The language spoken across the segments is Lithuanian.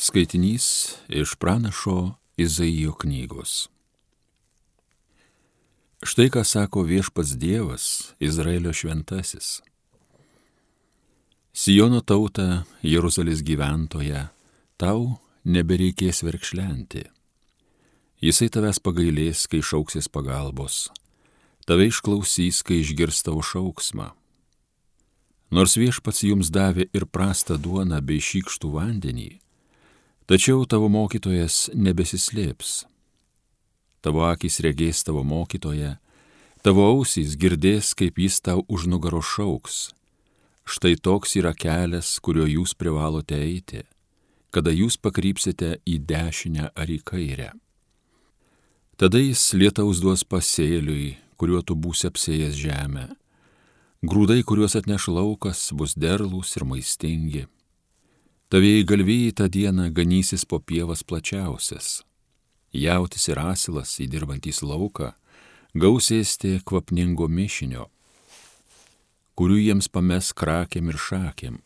Skaitinys iš pranašo Izaijo knygos. Štai ką sako viešpats Dievas, Izraelio šventasis. Sijono tauta, Jeruzalės gyventoja, tau nebereikės verkšlenti. Jisai tavęs pagailės, kai šauksis pagalbos, tave išklausys, kai išgirs tavo šauksmą. Nors viešpats jums davė ir prastą duoną bei šykštų vandenį, Tačiau tavo mokytojas nebesislėps. Tavo akis regės tavo mokytoje, tavo ausys girdės, kaip jis tau už nugaro šauks. Štai toks yra kelias, kuriuo jūs privalote eiti, kada jūs pakrypsite į dešinę ar į kairę. Tada jis lietaus duos pasėliui, kuriuo tu būsi apsėjęs žemę. Grūdai, kuriuos atneš laukas, bus derlūs ir maistingi Tavėjai galvijai tą dieną ganysis po pievas plačiausias. Jautis ir asilas įdirbantys lauką gausėsti kvapningo mišinio, kurių jiems pames krakiam ir šakiam.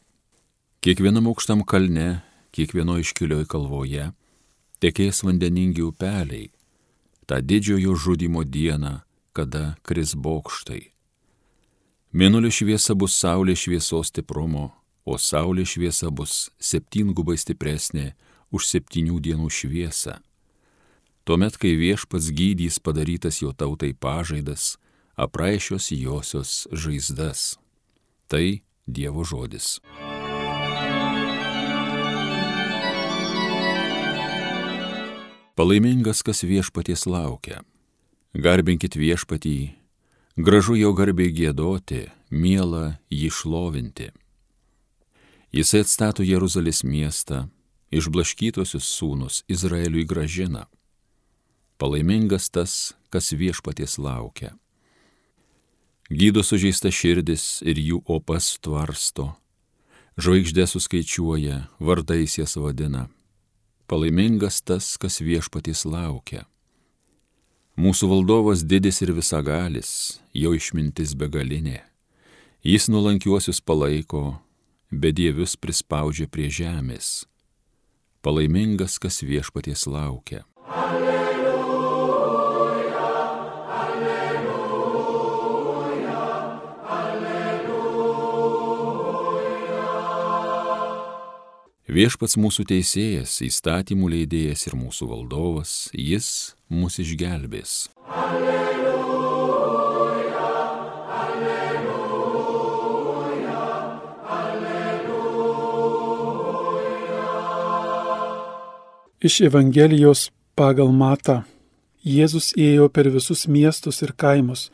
Kiekvienam aukštam kalne, kiekvieno iškilioj kalvoje tekės vandeningi upeliai, tą didžiojo žudimo dieną, kada kris bokštai. Mėnulio šviesa bus saulės šviesos stiprumo, o saulės šviesa bus septyngubai stipresnė už septynių dienų šviesą. Tuomet, kai viešpats gydys padarytas jo tautai pažaidas, apraišios josios žaizdas. Tai Dievo žodis. Palaimingas, kas viešpaties laukia. Garbinkit viešpatį, gražu jo garbiai gėdoti, miela jį šlovinti. Jisai atstato Jeruzalės miestą, išblaškytosius sūnus Izraeliui gražina. Palaimingas tas, kas viešpaties laukia. Gydo sužeista širdis ir jų opas tvarsto. Žvaigždė suskaičiuoja, vardais jas vadina. Palaimingas tas, kas viešpaties laukia. Mūsų valdovas didis ir visagalis, jo išmintis begalinė. Jis nuolankiuosius palaiko, bedievius prispaudžia prie žemės. Palaimingas, kas viešpaties laukia. Alleluja, alleluja, alleluja. Viešpats mūsų teisėjas, įstatymų leidėjas ir mūsų valdovas, jis mus išgelbės. Alleluja. Iš Evangelijos pagal Mata Jėzus ėjo per visus miestus ir kaimus,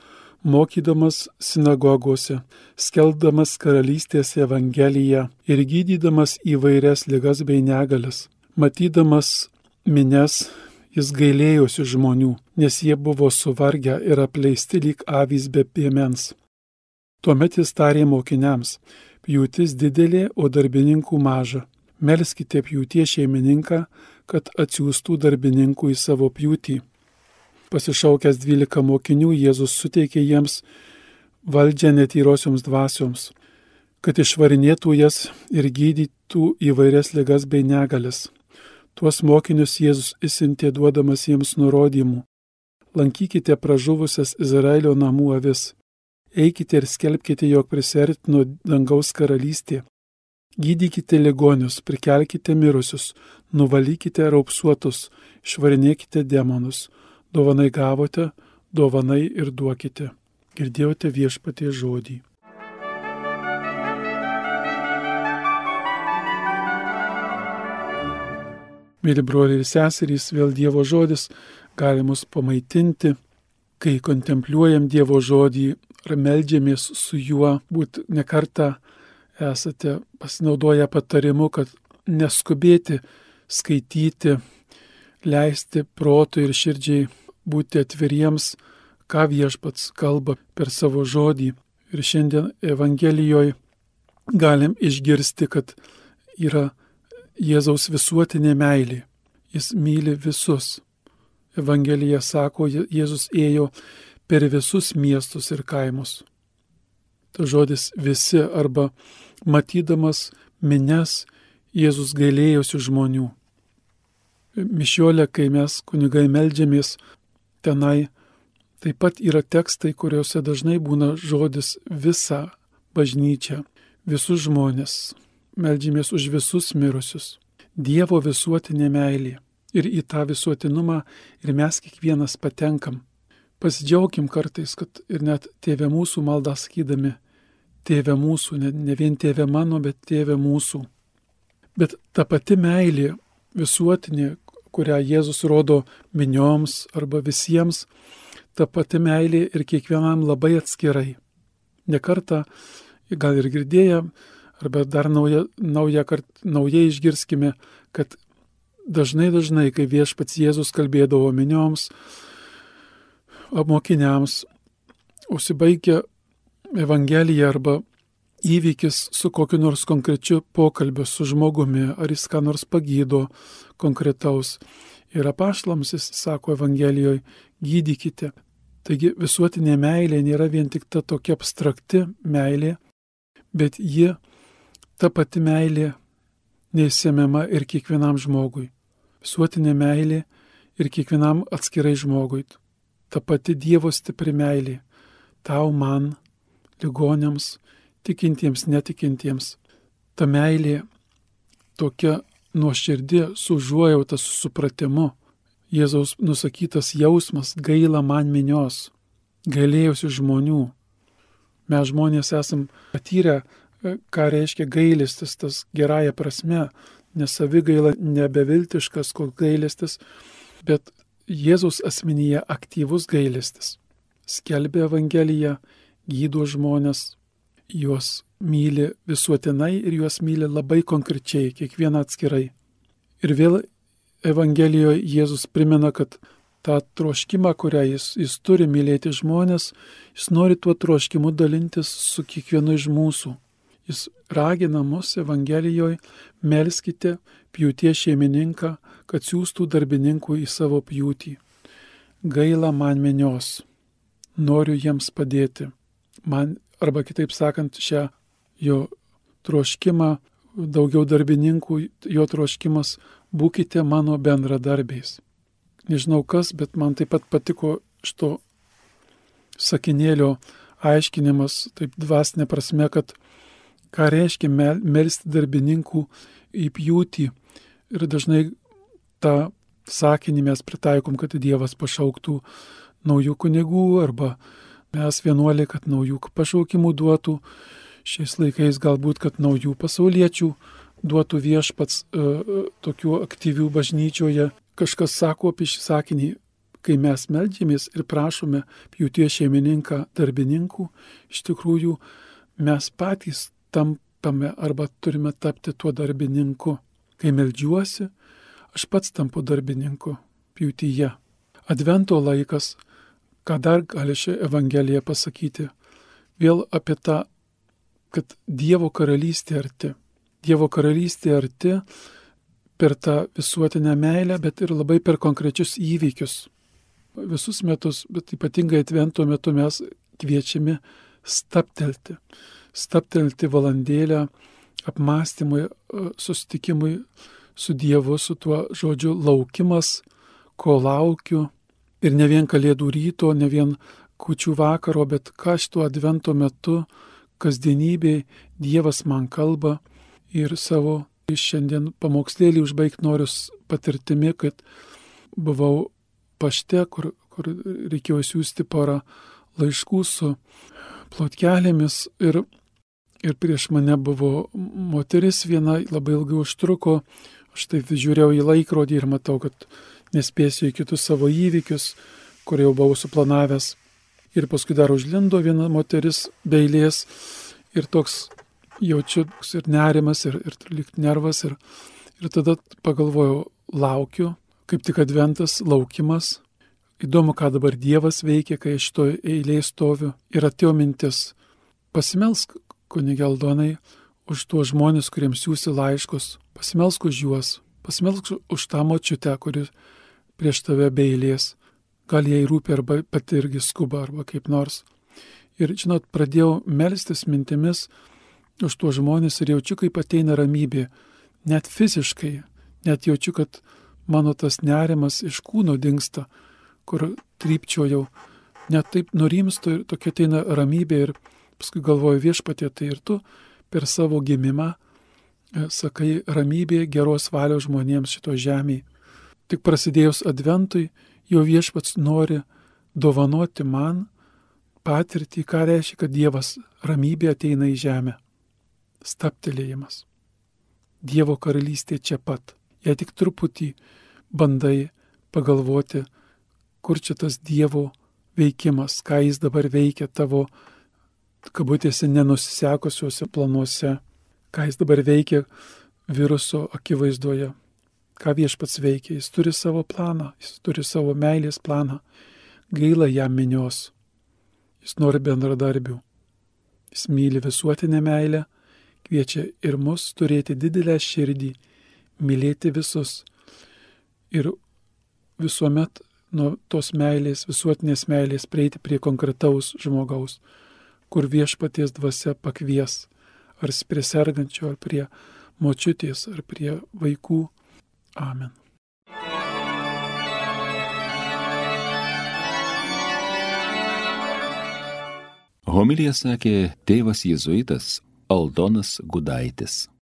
mokydamas sinagogose, skeldamas karalystės Evangeliją ir gydydamas įvairias ligas bei negalės. Matydamas mines, jis gailėjosi žmonių, nes jie buvo suvargę ir apleisti lyg avys be piemens. Tuomet jis tarė mokiniams, pjūtis didelė, o darbininkų maža. Melskite pjūtie šeimininką, kad atsiųstų darbininkų į savo pjūtį. Pasišaukęs dvylika mokinių, Jėzus suteikė jiems valdžią netyrosioms dvasioms, kad išvarinėtų jas ir gydytų įvairias ligas bei negalės. Tuos mokinius Jėzus įsintė duodamas jiems nurodymų. Lankykite pražuvusias Izraelio namų avis. Eikite ir skelbkite, jog prisertino dangaus karalystė. Gydykite ligonius, prikelkite mirusius, nuvalykite raupsuotus, švarinėkite demonus. Dovanai gavote, dovanai ir duokite. Girdėjote viešpatie žodį. Mėly broliai ir seserys, vėl Dievo žodis gali mus pamaitinti, kai kontempliuojam Dievo žodį ar melžiamės su juo, būt nekarta esate pasinaudoję patarimu, kad neskubėti skaityti, leisti protui ir širdžiai būti atviriems, ką viešpats kalba per savo žodį. Ir šiandien Evangelijoje galim išgirsti, kad yra Jėzaus visuotinė meilė. Jis myli visus. Evangelija sako, Jėzus ėjo per visus miestus ir kaimus. Ta žodis visi arba matydamas mines, Jėzus gailėjosi žmonių. mišiolę, kai mes kunigai melžiamės, tenai taip pat yra tekstai, kuriuose dažnai būna žodis visą bažnyčią, visus žmonės. Meldžiamės už visus mirusius. Dievo visuotinė meilė. Ir į tą visuotinumą ir mes kiekvienas patenkam. Pasidžiaugim kartais, kad ir net tėvė mūsų maldą sakydami, tėvė mūsų, ne, ne vien tėvė mano, bet tėvė mūsų. Bet ta pati meilė visuotinė, kurią Jėzus rodo minioms arba visiems, ta pati meilė ir kiekvienam labai atskirai. Nekartą, gal ir girdėję, arba dar nauja, nauja kart, naujai išgirskime, kad dažnai, dažnai, kai viešpats Jėzus kalbėdavo minioms, mokiniams, užsibaigia Evangelija arba įvykis su kokiu nors konkrečiu pokalbiu su žmogumi, ar jis ką nors pagydo konkretaus. Ir apaštlams jis sako Evangelijoje, gydykite. Taigi visuotinė meilė nėra vien tik ta tokia abstrakti meilė, bet ji, ta pati meilė, neįsiemiama ir kiekvienam žmogui. Visuotinė meilė ir kiekvienam atskirai žmogui. Ta pati Dievo stipri meilė. Tau man, ligonėms, tikintiems, netikintiems. Ta meilė tokia nuoširdė, su užuojauta, su supratimu. Jėzaus nusakytas jausmas gaila man minios, gailėjusių žmonių. Mes žmonės esam patyrę, e, ką reiškia gailestis, tas gerąją prasme, nes savigaila nebeviltiškas, kol gailestis, bet Jėzaus asmenyje aktyvus gailestis. Skelbė Evangeliją, gydo žmonės, juos myli visuotinai ir juos myli labai konkrečiai, kiekvieną atskirai. Ir vėl Evangelijoje Jėzus primena, kad tą troškimą, kurią jis, jis turi mylėti žmonės, jis nori tuo troškimu dalintis su kiekvienu iš mūsų. Jis ragina mus Evangelijoje, melskite pjūtie šeimininką, kad siūstų darbininkų į savo pjūtį. Gaila man minios, noriu jiems padėti. Man arba kitaip sakant, šią jo troškimą, daugiau darbininkų, jo troškimas, būkite mano bendradarbiais. Nežinau kas, bet man taip pat patiko šito sakinėlio aiškinimas, taip dvasinė prasme, kad ką reiškia mel, melsti darbininkų į pjūtį. Ir dažnai tą sakinį mes pritaikom, kad Dievas pašauktų naujų kunigų arba mes vienuoliai, kad naujų pašaukimų duotų, šiais laikais galbūt, kad naujų pasauliečių duotų viešpats e, e, tokių aktyvių bažnyčioje. Kažkas sako apie šį sakinį, kai mes melžiamės ir prašome pjūtie šeimininką darbininkų, iš tikrųjų mes patys tampame arba turime tapti tuo darbininku. Kai melžiuosi, aš pats tampu darbininku pjūtyje. Advento laikas Ką dar gali ši Evangelija pasakyti? Vėl apie tą, kad Dievo karalystė arti. Dievo karalystė arti per tą visuotinę meilę, bet ir labai per konkrečius įvykius. Visus metus, bet ypatingai atvento metu mes kviečiami staptelti. Staptelti valandėlę apmąstymui, susitikimui su Dievu, su tuo žodžiu laukimas, ko laukiu, Ir ne vien kalėdų ryto, ne vien kučių vakaro, bet ką šituo advento metu, kasdienybėje Dievas man kalba ir savo šiandien pamokslėlį užbaigti noriu patirtimi, kad buvau pašte, kur, kur reikėjo siūsti porą laiškų su plotkelėmis ir, ir prieš mane buvo moteris viena, labai ilgai užtruko, aš taip žiūrėjau į laikrodį ir matau, kad nespėsiu į kitus savo įvykius, kur jau buvau suplanavęs. Ir paskui dar užlindo viena moteris beilės ir toks jaučiu ir nerimas, ir, ir lik nervas. Ir, ir tada pagalvojau, laukiu, kaip tik adventas, laukimas. Įdomu, ką dabar Dievas veikia, kai aš to eilėje stoviu. Ir atėjo mintis, pasimelsk, kunigeldonai, už tuos žmonės, kuriems siūsi laiškus, pasimelsk už juos, pasimelsk už tą močiutę, kuri prieš tave beilės, gal jai rūpi arba pati irgi skuba arba kaip nors. Ir, žinot, pradėjau melstis mintimis už tuos žmonės ir jaučiu, kaip ateina ramybė, net fiziškai, net jaučiu, kad mano tas nerimas iš kūno dinksta, kur trypčiojau, net taip nurimstu ir tokia ateina ramybė ir paskui galvoju viešpatė, tai ir tu per savo gimimą e, sakai ramybė geros valios žmonėms šito žemėje. Tik prasidėjus adventui, jo viešpats nori dovanoti man patirtį, ką reiškia, kad Dievas ramybė ateina į žemę. Staptelėjimas. Dievo karalystė čia pat. Jei tik truputį bandai pagalvoti, kur čia tas Dievo veikimas, ką jis dabar veikia tavo, kabutėse, nenusisekusiuose planuose, ką jis dabar veikia viruso akivaizdoje, ką viešpats veikia, jis turi savo planą, jis turi savo meilės planą, gaila jam minios, jis nori bendradarbių, jis myli visuotinę meilę, kviečia ir mus turėti didelę širdį, mylėti visus. Ir visuomet nuo tos meilės, visuotinės meilės prieiti prie konkretaus žmogaus, kur viešpaties dvasia pakvies, ar prie sergančio, ar prie močiutės, ar prie vaikų. Amen. Homilija sakė tėvas jėzuitas Aldonas Gudaitis.